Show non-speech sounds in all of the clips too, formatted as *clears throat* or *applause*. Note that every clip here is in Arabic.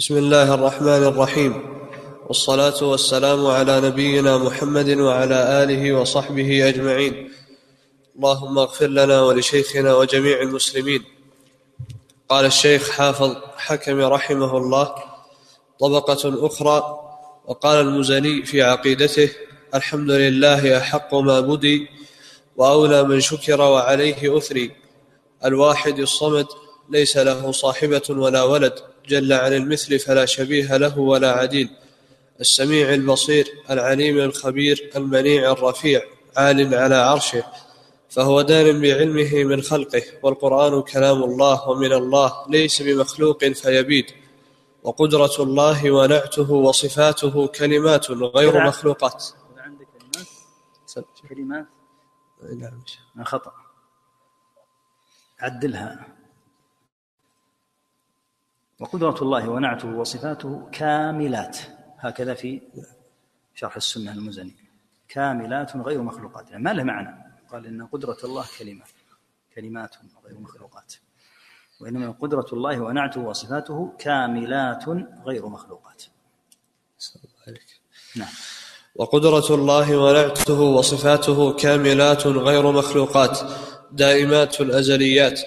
بسم الله الرحمن الرحيم. والصلاة والسلام على نبينا محمد وعلى آله وصحبه أجمعين. اللهم اغفر لنا ولشيخنا وجميع المسلمين. قال الشيخ حافظ حكم رحمه الله طبقة أخرى وقال المزني في عقيدته الحمد لله أحق ما بدي وأولى من شكر وعليه أثري. الواحد الصمد ليس له صاحبة ولا ولد. جل عن المثل فلا شبيه له ولا عديل. السميع البصير العليم الخبير المنيع الرفيع عال على عرشه فهو دان بعلمه من خلقه والقرآن كلام الله ومن الله ليس بمخلوق فيبيد. وقدرة الله ونعته وصفاته كلمات غير مخلوقات. عندك كلمات؟ كلمات؟ نعم. خطأ. عدلها. وقدرة الله ونعته وصفاته كاملات. هكذا في شرح السنة المزني. كاملات غير مخلوقات. يعني ما له معنى. قال إن قدرة الله كلمة. كلمات غير مخلوقات. وإنما قدرة الله ونعته وصفاته كاملات غير مخلوقات. نعم. وقدرة الله ونعته وصفاته كاملات غير مخلوقات. دائمات الأزليات.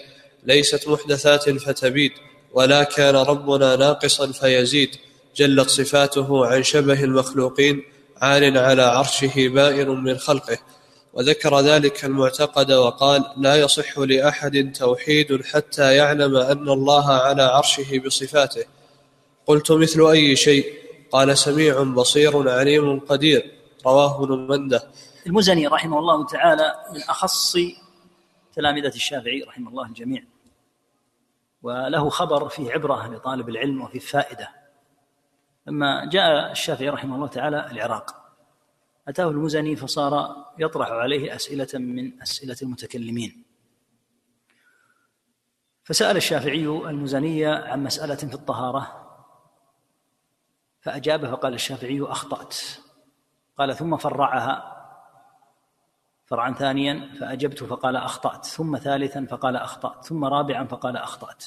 ليست محدثات فتبيد. ولا كان ربنا ناقصا فيزيد جلت صفاته عن شبه المخلوقين عال على عرشه بائن من خلقه. وذكر ذلك المعتقد وقال لا يصح لأحد توحيد حتى يعلم أن الله على عرشه بصفاته. قلت مثل أي شيء؟ قال سميع بصير عليم قدير. رواه ابن مندة. المزني رحمه الله تعالى من أخص تلامذة الشافعي رحمه الله الجميع وله خبر فيه عبرة لطالب العلم وفي فائدة. لما جاء الشافعي رحمه الله تعالى العراق أتاه المزني فصار يطرح عليه أسئلة من أسئلة المتكلمين. فسأل الشافعي المزني عن مسألة في الطهارة فأجاب فقال الشافعي أخطأت. قال ثم فرعها. فرعا ثانيا فأجبت فقال أخطأت. ثم ثالثا فقال أخطأت. ثم رابعا فقال أخطأت.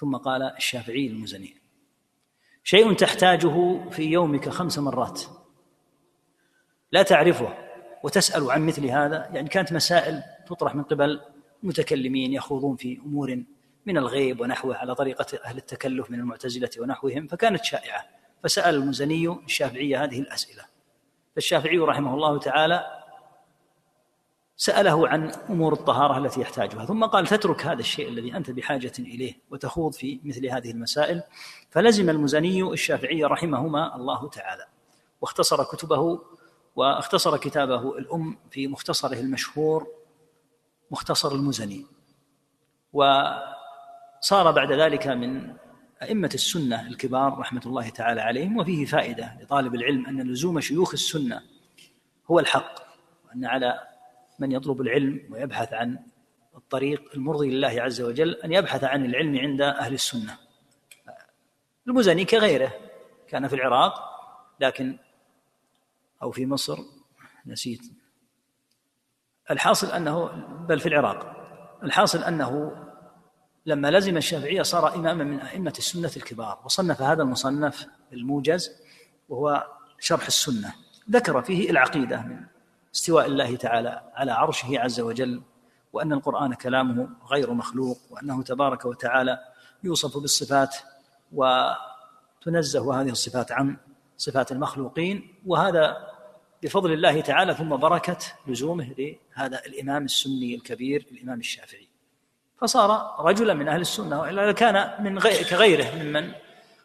ثم قال الشافعي المزني. شيء تحتاجه في يومك خمس مرات. لا تعرفه وتسأل عن مثل هذا. يعني كانت مسائل تطرح من قبل متكلمين يخوضون في أمور من الغيب ونحوه على طريقة أهل التكلف من المعتزلة ونحوهم فكانت شائعة. فسأل المزني الشافعية هذه الأسئلة. فالشافعي رحمه الله تعالى سأله عن أمور الطهارة التي يحتاجها ثم قال تترك هذا الشيء الذي أنت بحاجة إليه وتخوض في مثل هذه المسائل. فلزم المزني الشافعي رحمهما الله تعالى واختصر كتبه واختصر كتابه الأم في مختصره المشهور مختصر المزني. وصار بعد ذلك من أئمة السنة الكبار رحمة الله تعالى عليهم وفيه فائدة لطالب العلم أن لزوم شيوخ السنة هو الحق وأن على من يطلب العلم ويبحث عن الطريق المرضي لله عز وجل أن يبحث عن العلم عند أهل السنة. المزني كغيره كان في العراق لكن أو في مصر نسيت. الحاصل أنه بل في العراق. الحاصل أنه لما لزم الشافعية صار إماما من أئمة السنة الكبار وصنف هذا المصنف الموجز وهو شرح السنة. ذكر فيه العقيدة من استواء الله تعالى على عرشه عز وجل وأن القرآن كلامه غير مخلوق وأنه تبارك وتعالى يوصف بالصفات وتنزه هذه الصفات عن صفات المخلوقين. وهذا بفضل الله تعالى ثم بركة لزومه لهذا الإمام السني الكبير الإمام الشافعي. فصار رجلا من أهل السنة وإلا كان من غير كغيره ممن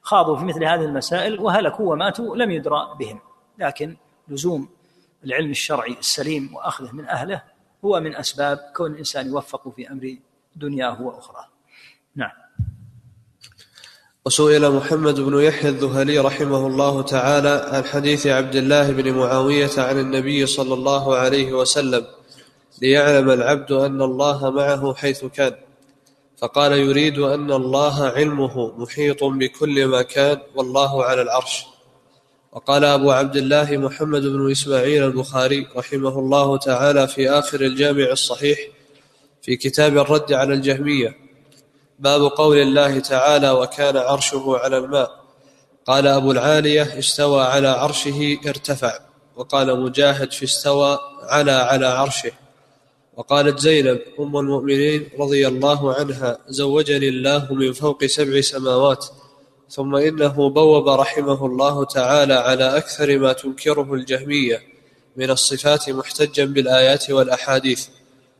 خاضوا في مثل هذه المسائل وهلكوا وماتوا لم يدرى بهم. لكن لزوم العلم الشرعي السليم وأخذه من أهله هو من أسباب كون الإنسان يوفق في أمر دنياه واخراه. نعم. وسئل محمد بن يحيى الذهلي رحمه الله تعالى عن حديث عبد الله بن معاوية عن النبي صلى الله عليه وسلم ليعلم العبد أن الله معه حيث كان فقال يريد أن الله علمه محيط بكل ما كان والله على العرش وقال أبو عبد الله محمد بن إسماعيل البخاري رحمه الله تعالى في آخر الجامع الصحيح في كتاب الرد على الجهمية. باب قول الله تعالى وكان عرشه على الماء قال أبو العالية استوى على عرشه ارتفع وقال مجاهد في استوى على على عرشه وقالت زينب أم المؤمنين رضي الله عنها زوجني الله من فوق سبع سماوات ثم إنه بوب رحمه الله تعالى على أكثر ما تنكره الجهمية من الصفات محتجا بالآيات والأحاديث.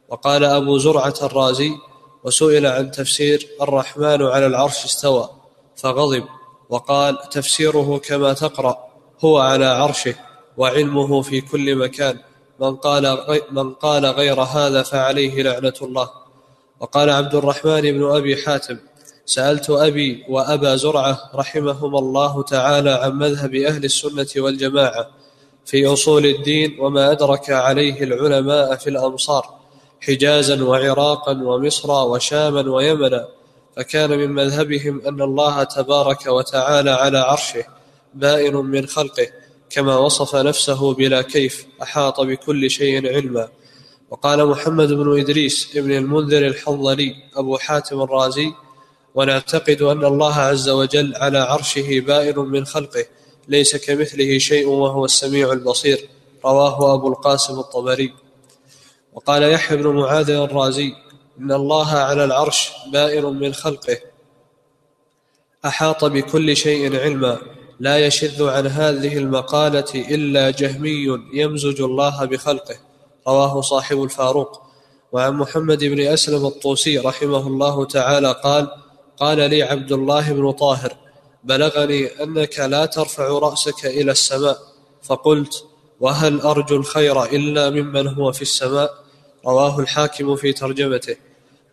وقال أبو زرعة الرازي وسئل عن تفسير الرحمن على العرش استوى فغضب وقال تفسيره كما تقرأ هو على عرشه وعلمه في كل مكان. من قال من قال غير هذا فعليه لعنة الله. وقال عبد الرحمن بن أبي حاتم سألت أبي وأبا زرعة رحمهما الله تعالى عن مذهب أهل السنة والجماعة في أصول الدين وما أدرك عليه العلماء في الأمصار حجازا وعراقا ومصر وشاما ويمنا فكان من مذهبهم أن الله تبارك وتعالى على عرشه بائن من خلقه كما وصف نفسه بلا كيف أحاط بكل شيء علما. وقال محمد بن إدريس ابن المنذر الحنظلي أبو حاتم الرازي ونعتقد أن الله عز وجل على عرشه بائن من خلقه ليس كمثله شيء وهو السميع البصير. رواه أبو القاسم الطبري. وقال يحيى بن معاذ الرازي إن الله على العرش بائن من خلقه. أحاط بكل شيء علما لا يشذ عن هذه المقالة إلا جهمي يمزج الله بخلقه. رواه صاحب الفاروق. وعن محمد بن أسلم الطوسي رحمه الله تعالى قال قال لي عبد الله بن طاهر بلغني أنك لا ترفع رأسك إلى السماء. فقلت وهل أرجو الخير إلا ممن هو في السماء؟ رواه الحاكم في ترجمته.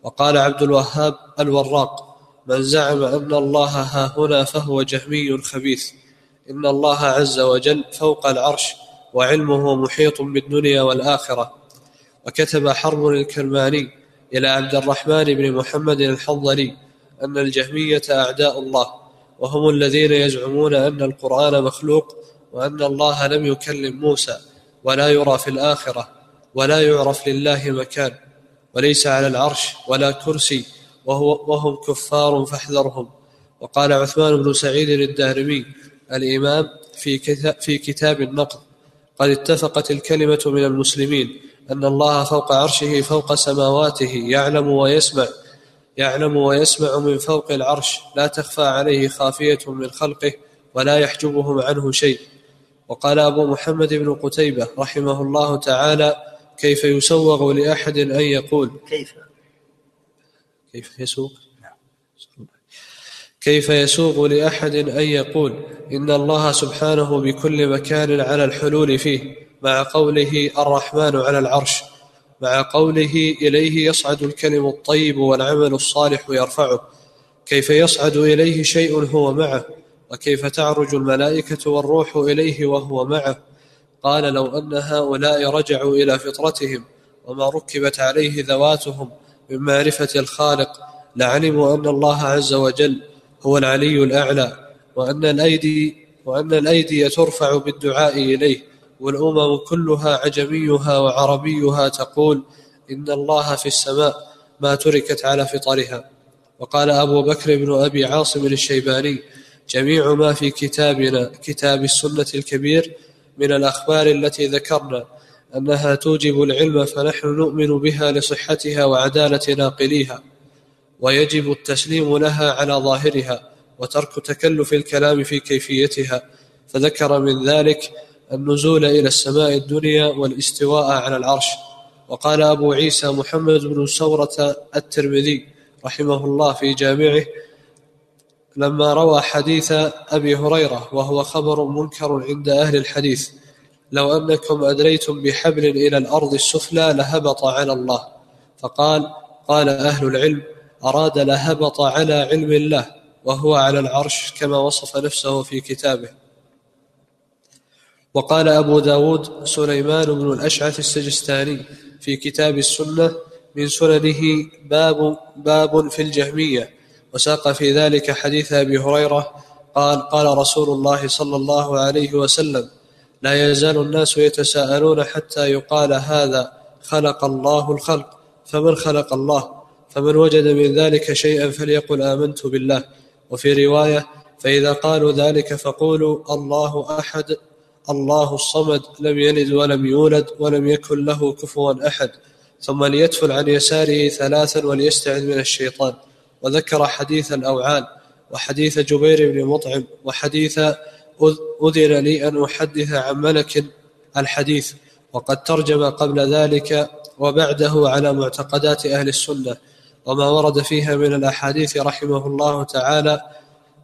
وقال عبد الوهاب الوراق من زعم أن الله ها هنا فهو جهمي خبيث. إن الله عز وجل فوق العرش وعلمه محيط بالدنيا والآخرة. وكتب حرب الكرماني إلى عبد الرحمن بن محمد الحنظلي أن الجهمية أعداء الله وهم الذين يزعمون أن القرآن مخلوق وأن الله لم يكلم موسى ولا يرى في الآخرة ولا يعرف لله مكان وليس على العرش ولا كرسي وهو وهم كفار فاحذرهم. وقال عثمان بن سعيد الدارمي الإمام في كتاب, في كتاب النقد قد اتفقت الكلمة من المسلمين أن الله فوق عرشه فوق سماواته يعلم ويسمع يعلم ويسمع من فوق العرش لا تخفى عليه خافية من خلقه ولا يحجبهم عنه شيء. وقال أبو محمد بن قتيبة رحمه الله تعالى كيف يسوغ لأحد أن يقول؟ كيف؟ كيف يسوق كيف يسوغ لأحد أن يقول؟ إن الله سبحانه بكل مكان على الحلول فيه مع قوله الرحمن على العرش. مع قوله إليه يصعد الكلم الطيب والعمل الصالح يرفعه. كيف يصعد إليه شيء هو معه؟ وكيف تعرج الملائكة والروح إليه وهو معه؟ قال لو أن هؤلاء رجعوا إلى فطرتهم وما ركبت عليه ذواتهم من معرفة الخالق لعلموا أن الله عز وجل هو العلي الأعلى وأن الأيدي وأن الأيدي ترفع بالدعاء إليه. والأمم كلها عجميها وعربيها تقول إن الله في السماء ما تركت على فطرها. وقال أبو بكر بن أبي عاصم الشيباني جميع ما في كتابنا كتاب السنة الكبير من الأخبار التي ذكرنا أنها توجب العلم فنحن نؤمن بها لصحتها وعدالة ناقليها ويجب التسليم لها على ظاهرها وترك تكلف الكلام في كيفيتها. فذكر من ذلك النزول إلى السماء الدنيا والاستواء على العرش. وقال أبو عيسى محمد بن سورة الترمذي رحمه الله في جامعه لما روى حديث أبي هريرة وهو خبر منكر عند أهل الحديث لو أنكم أدريتم بحبل إلى الأرض السفلى لهبط على الله. فقال قال أهل العلم أراد لهبط على علم الله وهو على العرش كما وصف نفسه في كتابه. وقال أبو داود سليمان بن الأشعث السجستاني في كتاب السنة من سننه باب, باب في الجهمية وساق في ذلك حديث أبي هريرة قال قال رسول الله صلى الله عليه وسلم لا يزال الناس يتساءلون حتى يقال هذا خلق الله الخلق فمن خلق الله؟ فمن وجد من ذلك شيئا فليقل آمنت بالله. وفي رواية فإذا قالوا ذلك فقولوا الله أحد الله الصمد لم يلد ولم يولد ولم يكن له كفوا أحد ثم ليدفل عن يساره ثلاثا وليستعذ من الشيطان. وذكر حديث الأوعال وحديث جبير بن مطعم وحديث أذن لي أن أحدث عن ملك الحديث وقد ترجم قبل ذلك وبعده على معتقدات أهل السنة. وما ورد فيها من الأحاديث رحمه الله تعالى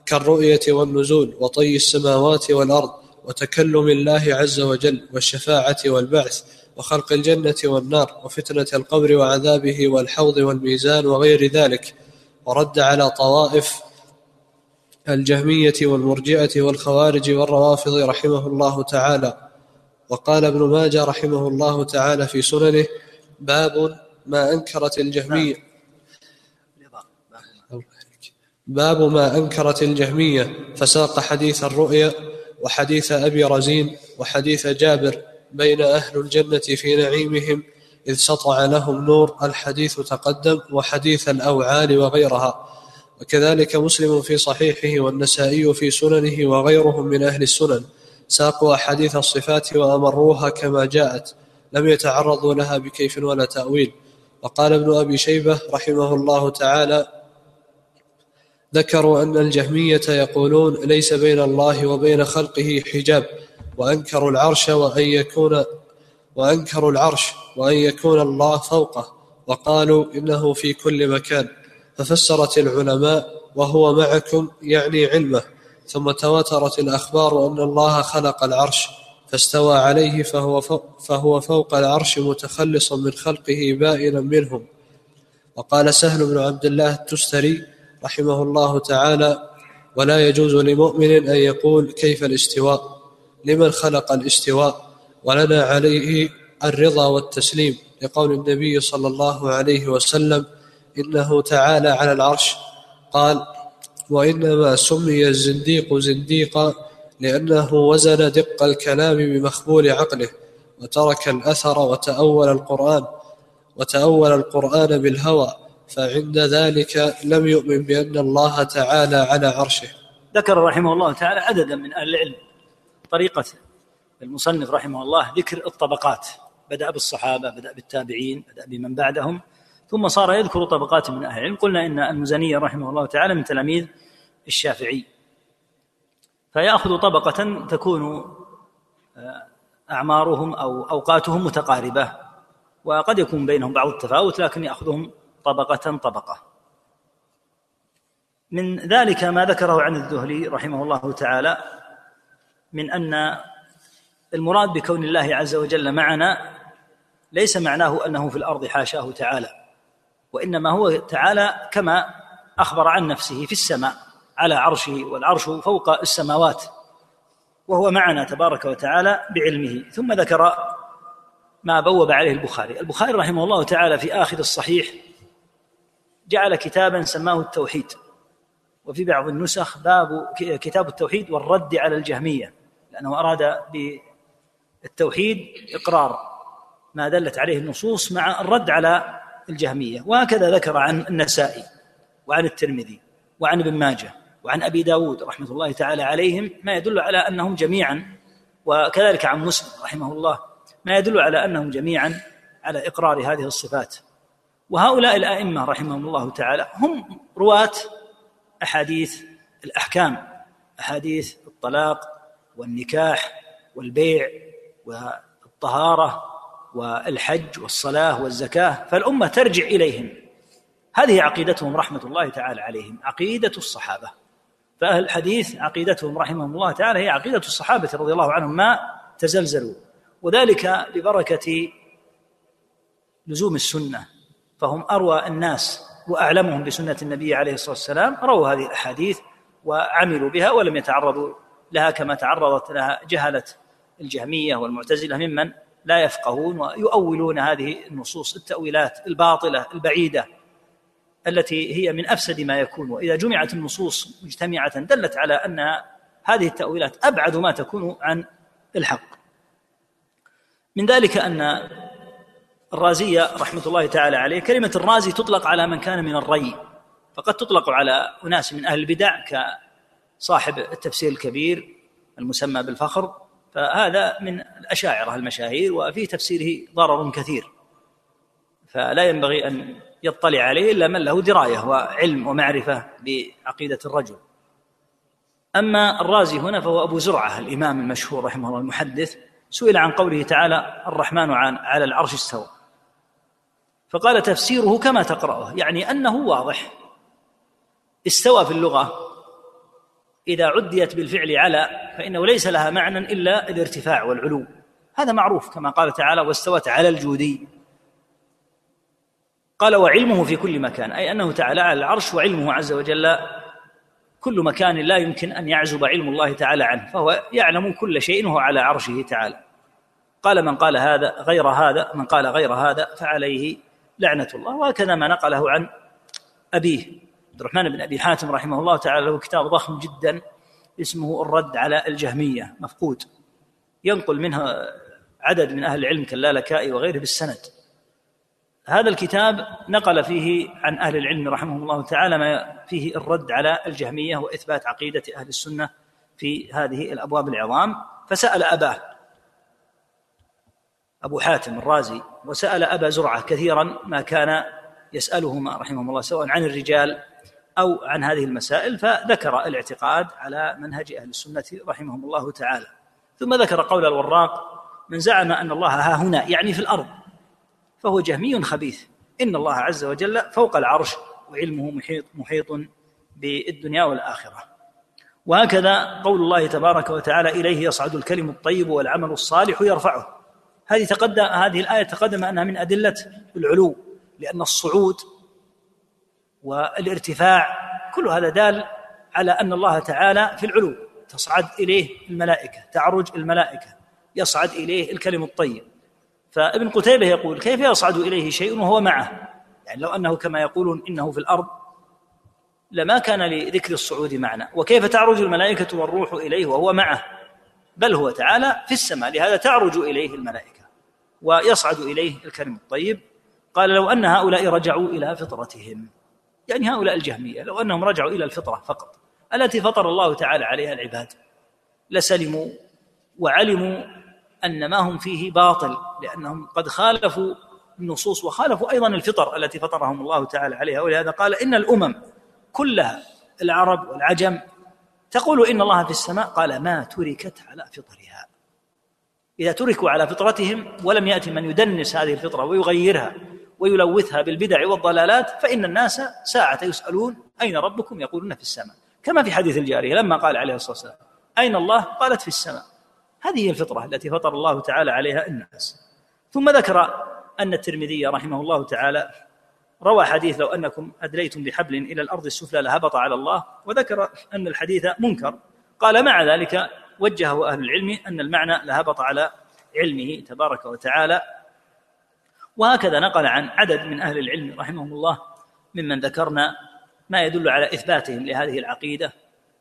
كالرؤية والنزول وطي السماوات والأرض. وتكلم الله عز وجل والشفاعة والبعث وخلق الجنة والنار وفتنة القبر وعذابه والحوض والميزان وغير ذلك ورد على طوائف الجهمية والمرجئة والخوارج والروافض رحمه الله تعالى. وقال ابن ماجه رحمه الله تعالى في سننه باب ما أنكرت الجهمية. باب ما أنكرت الجهمية. فساق حديث الرؤيا وحديث أبي رزين وحديث جابر بين أهل الجنة في نعيمهم إذ سطع لهم نور الحديث تقدم وحديث الأوعال وغيرها. وكذلك مسلم في صحيحه والنسائي في سننه وغيرهم من أهل السنن ساقوا أحاديث الصفات وأمروها كما جاءت. لم يتعرضوا لها بكيف ولا تأويل. وقال ابن أبي شيبة رحمه الله تعالى ذكروا أن الجهمية يقولون ليس بين الله وبين خلقه حجاب وأنكروا العرش وأن يكون وأنكروا العرش وأن يكون الله فوقه وقالوا إنه في كل مكان. ففسرت العلماء وهو معكم يعني علمه ثم تواترت الأخبار أن الله خلق العرش فاستوى عليه فهو فوق, فهو فوق العرش متخلصا من خلقه بائنا منهم. وقال سهل بن عبد الله التستري رحمه الله تعالى ولا يجوز لمؤمن أن يقول كيف الاستواء؟ لمن خلق الاستواء؟ ولنا عليه الرضا والتسليم لقول النبي صلى الله عليه وسلم إنه تعالى على العرش. قال وإنما سمي الزنديق زنديقا لأنه وزن دق الكلام بمخبول عقله وترك الأثر وتأول القرآن وتأول القرآن بالهوى فعند ذلك لم يؤمن بأن الله تعالى على عرشه. ذكر رحمه الله تعالى عددا من أهل العلم. طريقة المصنف رحمه الله ذكر الطبقات. بدأ بالصحابة بدأ بالتابعين بدأ بمن بعدهم ثم صار يذكر طبقات من أهل العلم. قلنا إن المزني رحمه الله تعالى من تلاميذ الشافعي. فيأخذ طبقة تكون آه، أعمارهم أو أوقاتهم متقاربة وقد يكون بينهم بعض التفاوت لكن يأخذهم طبقة طبقة. من ذلك ما ذكره عن الذهلي رحمه الله تعالى من أن المراد بكون الله عز وجل معنا ليس معناه أنه في الأرض حاشاه تعالى وإنما هو تعالى كما أخبر عن نفسه في السماء على عرشه والعرش فوق السماوات وهو معنا تبارك وتعالى بعلمه. ثم ذكر ما بوب عليه البخاري. البخاري رحمه الله تعالى في آخر الصحيح جعل كتابا سماه التوحيد. وفي بعض النسخ باب كتاب التوحيد والرد على الجهمية لأنه أراد بالتوحيد إقرار ما دلت عليه النصوص مع الرد على الجهمية. وهكذا ذكر عن النسائي وعن الترمذي وعن ابن ماجه وعن أبي داود رحمة الله تعالى عليهم ما يدل على أنهم جميعا وكذلك عن مسلم رحمه الله ما يدل على أنهم جميعا على إقرار هذه الصفات. وهؤلاء الأئمة رحمهم الله تعالى هم رواة أحاديث الأحكام أحاديث الطلاق والنكاح والبيع والطهارة والحج والصلاة والزكاة فالأمة ترجع إليهم. هذه عقيدتهم رحمة الله تعالى عليهم عقيدة الصحابة. فأهل الحديث عقيدتهم رحمهم الله تعالى هي عقيدة الصحابة رضي الله عنهم ما تزلزلوا. وذلك ببركه لزوم السنة. فهم أروى الناس وأعلمهم بسنة النبي عليه الصلاة والسلام رووا هذه الأحاديث وعملوا بها ولم يتعرضوا لها كما تعرضت لها جهلة الجهمية والمعتزلة ممن لا يفقهون ويؤولون هذه النصوص التأويلات الباطلة البعيدة التي هي من أفسد ما يكون. وإذا جمعت النصوص مجتمعة دلت على أن هذه التأويلات أبعد ما تكون عن الحق. من ذلك أن الرازية رحمة الله تعالى عليه كلمة الرازي تطلق على من كان من الري فقد تطلق على أناس من أهل البدع صاحب التفسير الكبير المسمى بالفخر فهذا من الأشاعرة المشاهير وفي تفسيره ضرر كثير فلا ينبغي أن يطلع عليه إلا من له دراية وعلم ومعرفة بعقيدة الرجل. أما الرازي هنا فهو أبو زرعة الإمام المشهور رحمه الله المحدث سئل عن قوله تعالى الرحمن على العرش استوى. فقال تفسيره كما تقرأه يعني أنه واضح. استوى في اللغة. إذا عديت بالفعل على فإنه ليس لها معنى إلا الارتفاع والعلو. هذا معروف كما قال تعالى واستوت على الجودي قال وعلمه في كل مكان أي أنه تعالى على العرش وعلمه عز وجل. كل مكان لا يمكن أن يعزب علم الله تعالى عنه فهو يعلم كل شيء وهو على عرشه تعالى. قال من قال هذا غير هذا من قال غير هذا فعليه لعنة الله. وهكذا ما نقله عن أبيه. عبد الرحمن بن أبي حاتم رحمه الله تعالى له كتاب ضخم جدا اسمه الرد على الجهمية مفقود. ينقل منها عدد من أهل العلم كاللالكائي وغيره بالسند. هذا الكتاب نقل فيه عن أهل العلم رحمهم الله تعالى ما فيه الرد على الجهمية وإثبات عقيدة أهل السنة في هذه الأبواب العظام. فسأل أباه أبو حاتم الرازي وسأل أبا زرعة كثيرا ما كان يسألهما رحمهم الله سواء عن الرجال أو عن هذه المسائل فذكر الاعتقاد على منهج أهل السنة رحمهم الله تعالى. ثم ذكر قول الوراق من زعم أن الله ها هنا يعني في الأرض فهو جهمي خبيث. إن الله عز وجل فوق العرش وعلمه محيط, محيط بالدنيا والآخرة. وهكذا قول الله تبارك وتعالى إليه يصعد الكلم الطيب والعمل الصالح يرفعه. هذه تقدم هذه الآية تقدم أنها من أدلة العلو لأن الصعود والارتفاع كل هذا دال على أن الله تعالى في العلو تصعد إليه الملائكة تعرج الملائكة يصعد إليه الكلم الطيب. فابن قتيبة يقول كيف يصعد إليه شيء وهو معه؟ يعني لو أنه كما يقولون إنه في الأرض لما كان لذكر الصعود معنى. وكيف تعرج الملائكة والروح إليه وهو معه؟ بل هو تعالى في السماء لهذا تعرج إليه الملائكة. ويصعد إليه الكلم الطيب قال لو أن هؤلاء رجعوا إلى فطرتهم. يعني هؤلاء الجهمية لو أنهم رجعوا إلى الفطرة فقط التي فطر الله تعالى عليها العباد. لسلموا وعلموا أن ما هم فيه باطل لأنهم قد خالفوا النصوص وخالفوا أيضا الفطر التي فطرهم الله تعالى عليها. ولهذا قال إن الأمم كلها العرب والعجم تقول إن الله في السماء قال ما تركت على فطرها. إذا تركوا على فطرتهم ولم يأتي من يدنس هذه الفطرة ويغيرها ويلوثها بالبدع والضلالات فإن الناس ساعة يسألون أين ربكم؟ يقولون في السماء. كما في حديث الجارية لما قال عليه الصلاة والسلام أين الله؟ قالت في السماء. هذه هي الفطرة التي فطر الله تعالى عليها الناس. ثم ذكر أن الترمذي رحمه الله تعالى روى حديث لو أنكم أدليتم بحبل إلى الأرض السفلى لهبط على الله وذكر أن الحديث منكر. قال مع ذلك وجهه أهل العلم أن المعنى لهبط على علمه تبارك وتعالى. وهكذا نقل عن عدد من أهل العلم رحمهم الله ممن ذكرنا ما يدل على إثباتهم لهذه العقيدة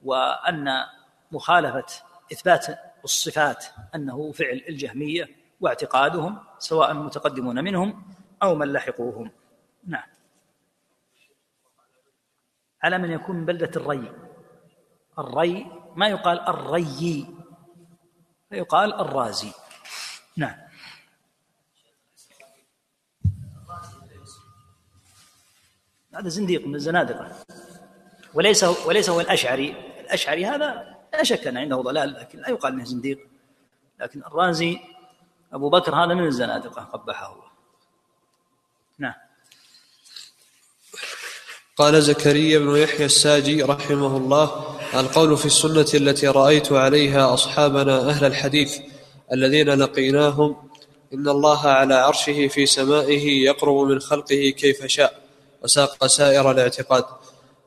وأن مخالفة إثبات الصفات أنه فعل الجهمية واعتقادهم سواء المتقدمون منهم أو من لحقوهم. نعم. على من يكون من بلدة الري. الري ما يقال الري يقال الرازي. نعم. هذا زنديق من الزنادقة. وليس وليس هو الأشعري. الأشعري هذا لا شك أن عنده ضلال لكن لا يقال أنه زنديق. لكن الرازي أبو بكر هذا من الزنادقة قبحه الله. نعم. قال زكريا بن يحيى الساجي رحمه الله القول في السنة التي رأيت عليها أصحابنا أهل الحديث الذين لقيناهم إن الله على عرشه في سمائه يقرب من خلقه كيف شاء وساق سائر الاعتقاد.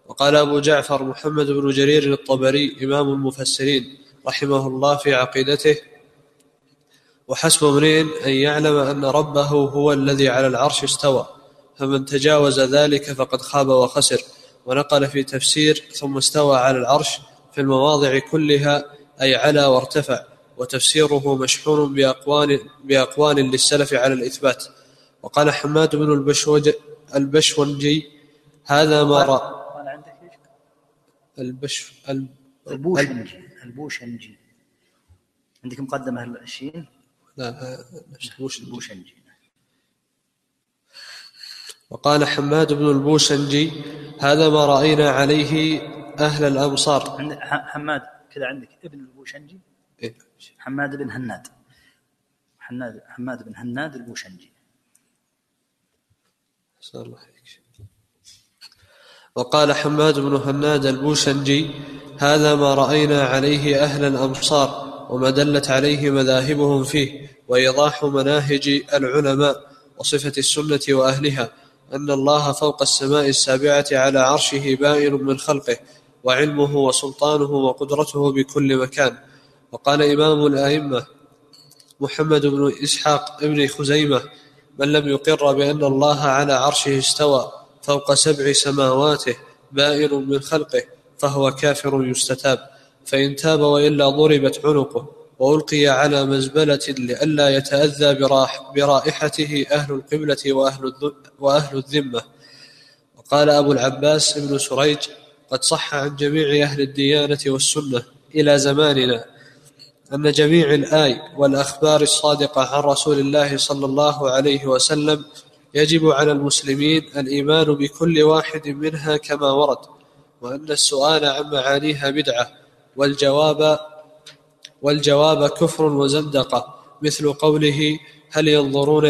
وقال أبو جعفر محمد بن جرير الطبري إمام المفسرين رحمه الله في عقيدته وحسب امرئ أن يعلم أن ربه هو الذي على العرش استوى فمن تجاوز ذلك فقد خاب وخسر ونقل في تفسير ثم استوى على العرش في المواضع كلها أي على وارتفع وتفسيره مشحون بأقوال, بأقوال للسلف على الإثبات. وقال حماد بن البشوج البشونجي هذا ما رأى. البش البوشنجي. البوشنجي. عندك مقدمة الشين؟ لا البوشنجي. وقال حماد بن البوشنجي هذا ما رأينا عليه أهل الأمصار عند حماد كذا عندك ابن البوشنجي إيه. حماد بن هناد حماد حماد بن هناد البوشنجي الله عليك. وقال حماد بن هناد البوشنجي هذا ما رأينا عليه أهل الأمصار وما دلت عليه مذاهبهم فيه وإيضاح مناهج العلماء وصفة السنة وأهلها أن الله فوق السماء السابعة على عرشه بائن من خلقه وعلمه وسلطانه وقدرته بكل مكان. وقال إمام الأئمة محمد بن إسحاق ابن خزيمة من لم يقر بأن الله على عرشه استوى فوق سبع سماواته بائن من خلقه فهو كافر يستتاب. فإن تاب وإلا ضربت عنقه. وألقي على مزبلة لئلا يتأذى براح برائحته أهل القبلة وأهل. وأهل الذمة وقال أبو العباس ابن سريج قد صح عن جميع أهل الديانة والسنة إلى زماننا أن جميع الآي والأخبار الصادقة عن رسول الله صلى الله عليه وسلم يجب على المسلمين الإيمان بكل واحد منها كما ورد وأن السؤال عن معانيها بدعة والجواب والجواب كفر وزندقة مثل قوله هل ينظرون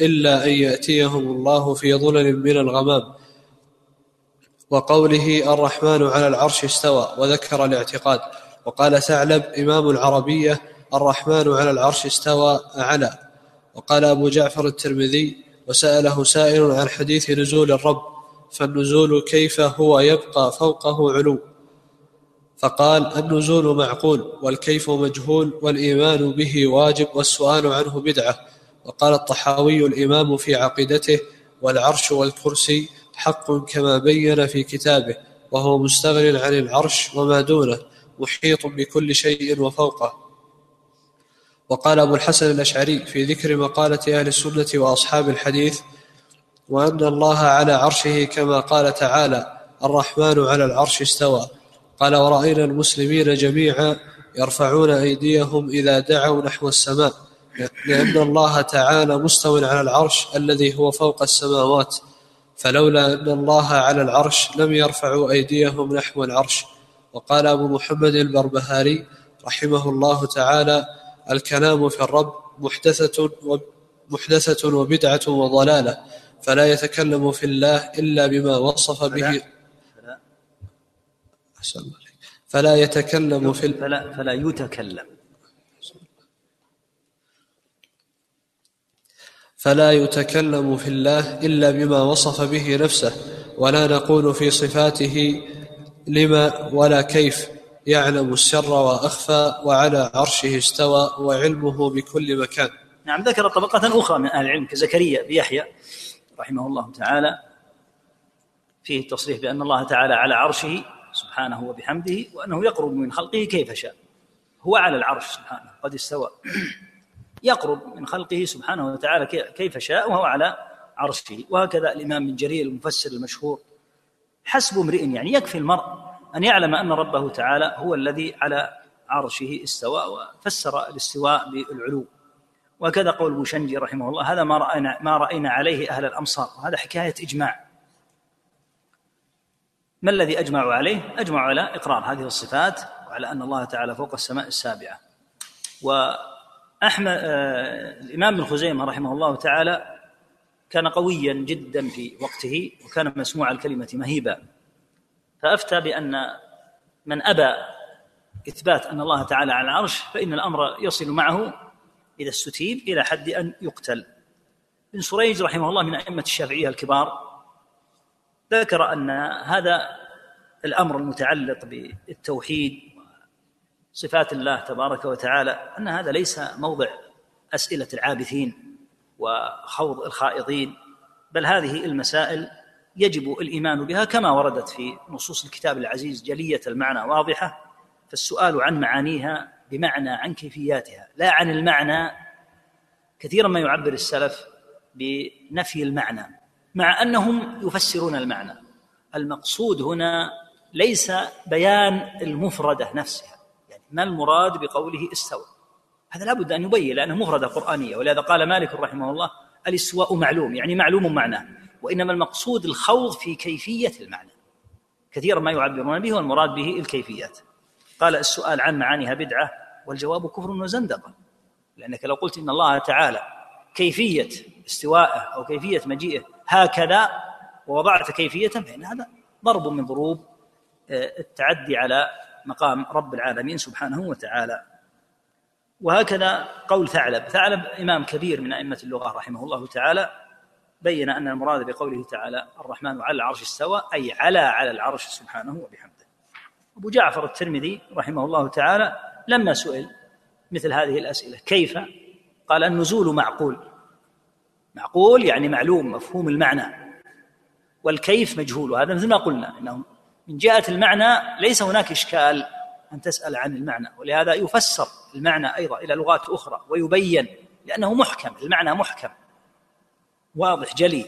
إلا أن يأتيهم الله في ظلل من الغمام؟ وقوله الرحمن على العرش استوى وذكر الاعتقاد. وقال ثعلب إمام العربية الرحمن على العرش استوى أعلى. وقال أبو جعفر الترمذي وسأله سائل عن حديث نزول الرب فالنزول كيف هو يبقى فوقه علو؟ فقال النزول معقول والكيف مجهول والإيمان به واجب والسؤال عنه بدعة. وقال الطحاوي الإمام في عقيدته والعرش والكرسي حق كما بين في كتابه وهو مستغن عن العرش وما دونه محيط بكل شيء وفوقه. وقال أبو الحسن الأشعري في ذكر مقالة أهل السنة وأصحاب الحديث وأن الله على عرشه كما قال تعالى الرحمن على العرش استوى قال ورأينا المسلمين جميعا يرفعون أيديهم إذا دعوا نحو السماء لأن الله تعالى مستو على العرش الذي هو فوق السماوات فلولا أن الله على العرش لم يرفعوا أيديهم نحو العرش. وقال أبو محمد البربهاري رحمه الله تعالى الكلام في الرب محدثة محدثة وبدعة وضلالة فلا يتكلم في الله إلا بما وصف به أحسن الله عليك. فلا يتكلم في فلا فلا يتكلم. فلا يتكلم في الله إلا بما وصف به نفسه ولا نقول في صفاته لما ولا كيف يعلم السر وأخفى وعلى عرشه استوى وعلمه بكل مكان. نعم ذكر طبقة أخرى من أهل العلم كزكريا بيحيى رحمه الله تعالى. فيه التصريح بأن الله تعالى على عرشه سبحانه وبحمده وأنه يقرب من خلقه كيف شاء. هو على العرش سبحانه قد استوى. *clears throat* يقرب من خلقه سبحانه وتعالى كي- كيف شاء وهو على عرشه. وهكذا الإمام من جرير المفسر المشهور. حسب امرئ يعني يكفي المرء أن يعلم أن ربه تعالى هو الذي على عرشه استوى وفسر الاستواء بالعلو. وكذا قول بوشنجي رحمه الله هذا ما رأينا ما رأينا عليه أهل الأمصار. وهذا حكاية إجماع. ما الذي أجمعوا عليه؟ أجمعوا على إقرار هذه الصفات وعلى أن الله تعالى فوق السماء السابعة. وأحمد آه الإمام ابن خزيمة رحمه الله تعالى كان قويا جدا في وقته وكان مسموع الكلمة مهيبا. فأفتى بأن من أبى إثبات أن الله تعالى على العرش فإن الأمر يصل معه إذا استتيب إلى حد أن يقتل. ابن سريج رحمه الله من أئمة الشافعية الكبار ذكر أن هذا الأمر المتعلق بالتوحيد صفات الله تبارك وتعالى أن هذا ليس موضع أسئلة العابثين وخوض الخائضين بل هذه المسائل يجب الإيمان بها كما وردت في نصوص الكتاب العزيز جلية المعنى واضحة فالسؤال عن معانيها بمعنى عن كيفياتها لا عن المعنى كثيرا ما يعبر السلف بنفي المعنى. مع أنهم يفسرون المعنى. المقصود هنا ليس بيان المفردة نفسها يعني ما المراد بقوله استوى. هذا لابد أن يبين لأنه مفردة قرآنية ولهذا قال مالك رحمه الله الاستواء معلوم يعني معلوم معناه وإنما المقصود الخوض في كيفية المعنى. كثيرا ما يعبرون به والمراد به الكيفيات. قال السؤال عن معانيها بدعة؟ والجواب كفر وزندقة. لأنك لو قلت إن الله تعالى كيفية استوائه أو كيفية مجيئه هكذا ووضعت كيفية فإن هذا ضرب من ضروب آه، التعدي على مقام رب العالمين سبحانه وتعالى. وهكذا قول ثعلب. ثعلب إمام كبير من أئمة اللغة رحمه الله تعالى بين أن المراد بقوله تعالى الرحمن على العرش استوى أي على على العرش سبحانه وبحمده أبو جعفر الترمذي رحمه الله تعالى لما سئل مثل هذه الأسئلة كيف؟ قال النزول معقول معقول؟ يعني معلوم مفهوم المعنى. والكيف مجهول وهذا مثل ما قلنا انه من جهة المعنى ليس هناك إشكال أن تسأل عن المعنى ولهذا يفسر المعنى أيضا إلى لغات أخرى ويبين لأنه محكم المعنى محكم. واضح جلي.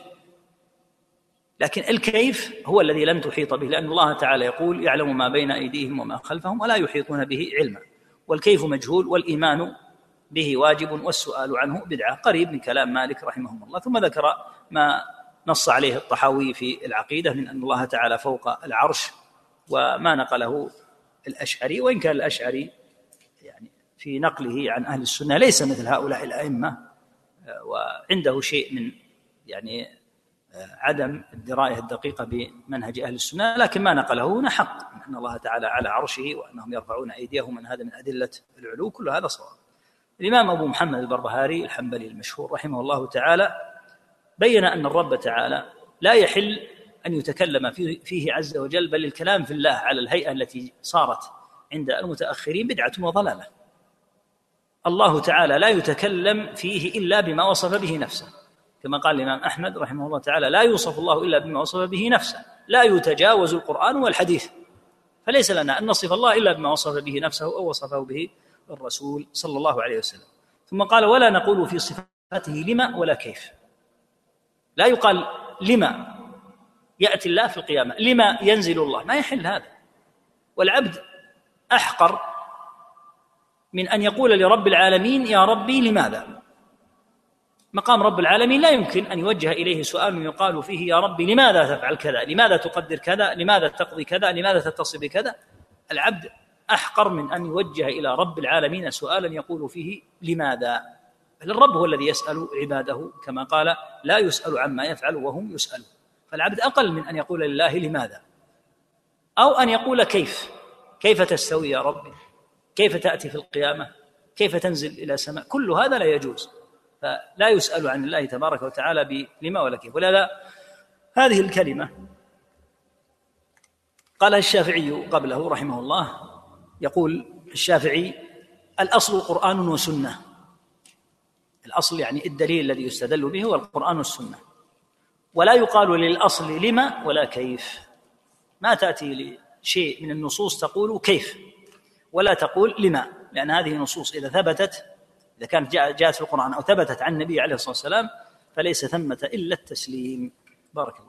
لكن الكيف هو الذي لم تحيط به لأن الله تعالى يقول يعلم ما بين أيديهم وما خلفهم ولا يحيطون به علما. والكيف مجهول والإيمان به واجب والسؤال عنه بدعة. قريب من كلام مالك رحمه الله. ثم ذكر ما نص عليه الطحاوي في العقيدة من أن الله تعالى فوق العرش وما نقله الأشعري. وإن كان الأشعري يعني في نقله عن أهل السنة ليس مثل هؤلاء الأئمة وعنده شيء من يعني عدم الدراية الدقيقة بمنهج أهل السنة لكن ما نقله هنا حق. أن الله تعالى على عرشه وأنهم يرفعون أيديهم من هذا من أدلة العلو. كل هذا صواب. الإمام أبو محمد البربهاري الحنبلي المشهور رحمه الله تعالى بين أن الرب تعالى لا يحل أن يتكلم فيه عز وجل بل الكلام في الله على الهيئة التي صارت عند المتأخرين بدعة وضلالة. الله تعالى لا يتكلم فيه إلا بما وصف به نفسه كما قال الإمام أحمد رحمه الله تعالى لا يوصف الله إلا بما وصف به نفسه لا يتجاوز القرآن والحديث فليس لنا أن نصف الله إلا بما وصف به نفسه أو وصفه به الرسول صلى الله عليه وسلم ثم قال ولا نقول في صفاته لما ولا كيف لا يقال لما يأتي الله في القيامة لما ينزل الله ما يحل هذا والعبد أحقر من أن يقول لرب العالمين يا ربي لماذا مقام رب العالمين لا يمكن أن يوجه إليه سؤال يقال فيه يا ربي لماذا تفعل كذا؟ لماذا تقدر كذا؟ لماذا تقضي كذا؟ لماذا تتصل بكذا؟ العبد أحقر من أن يوجه إلى رب العالمين سؤالا يقول فيه لماذا؟ بل الرب هو الذي يسأل عباده كما قال لا يسأل عما يفعل وهم يسألون فالعبد أقل من أن يقول لله لماذا؟ أو أن يقول كيف؟ كيف تستوي يا ربي؟ كيف تأتي في القيامة؟ كيف تنزل إلى سماء؟ كل هذا لا يجوز فلا يسأل عن الله تبارك وتعالى بلما ولا كيف ولذا هذه الكلمة قالها الشافعي قبله رحمه الله يقول الشافعي الأصل قرآن وسنة. الأصل يعني الدليل الذي يستدل به هو القرآن والسنة. ولا يقال للأصل لما ولا كيف. ما تأتي لشيء من النصوص تقول كيف ولا تقول لما لأن هذه النصوص إذا ثبتت إذا كانت جاءت في القرآن أو ثبتت عن النبي عليه الصلاة والسلام فليس ثمة إلا التسليم. بارك الله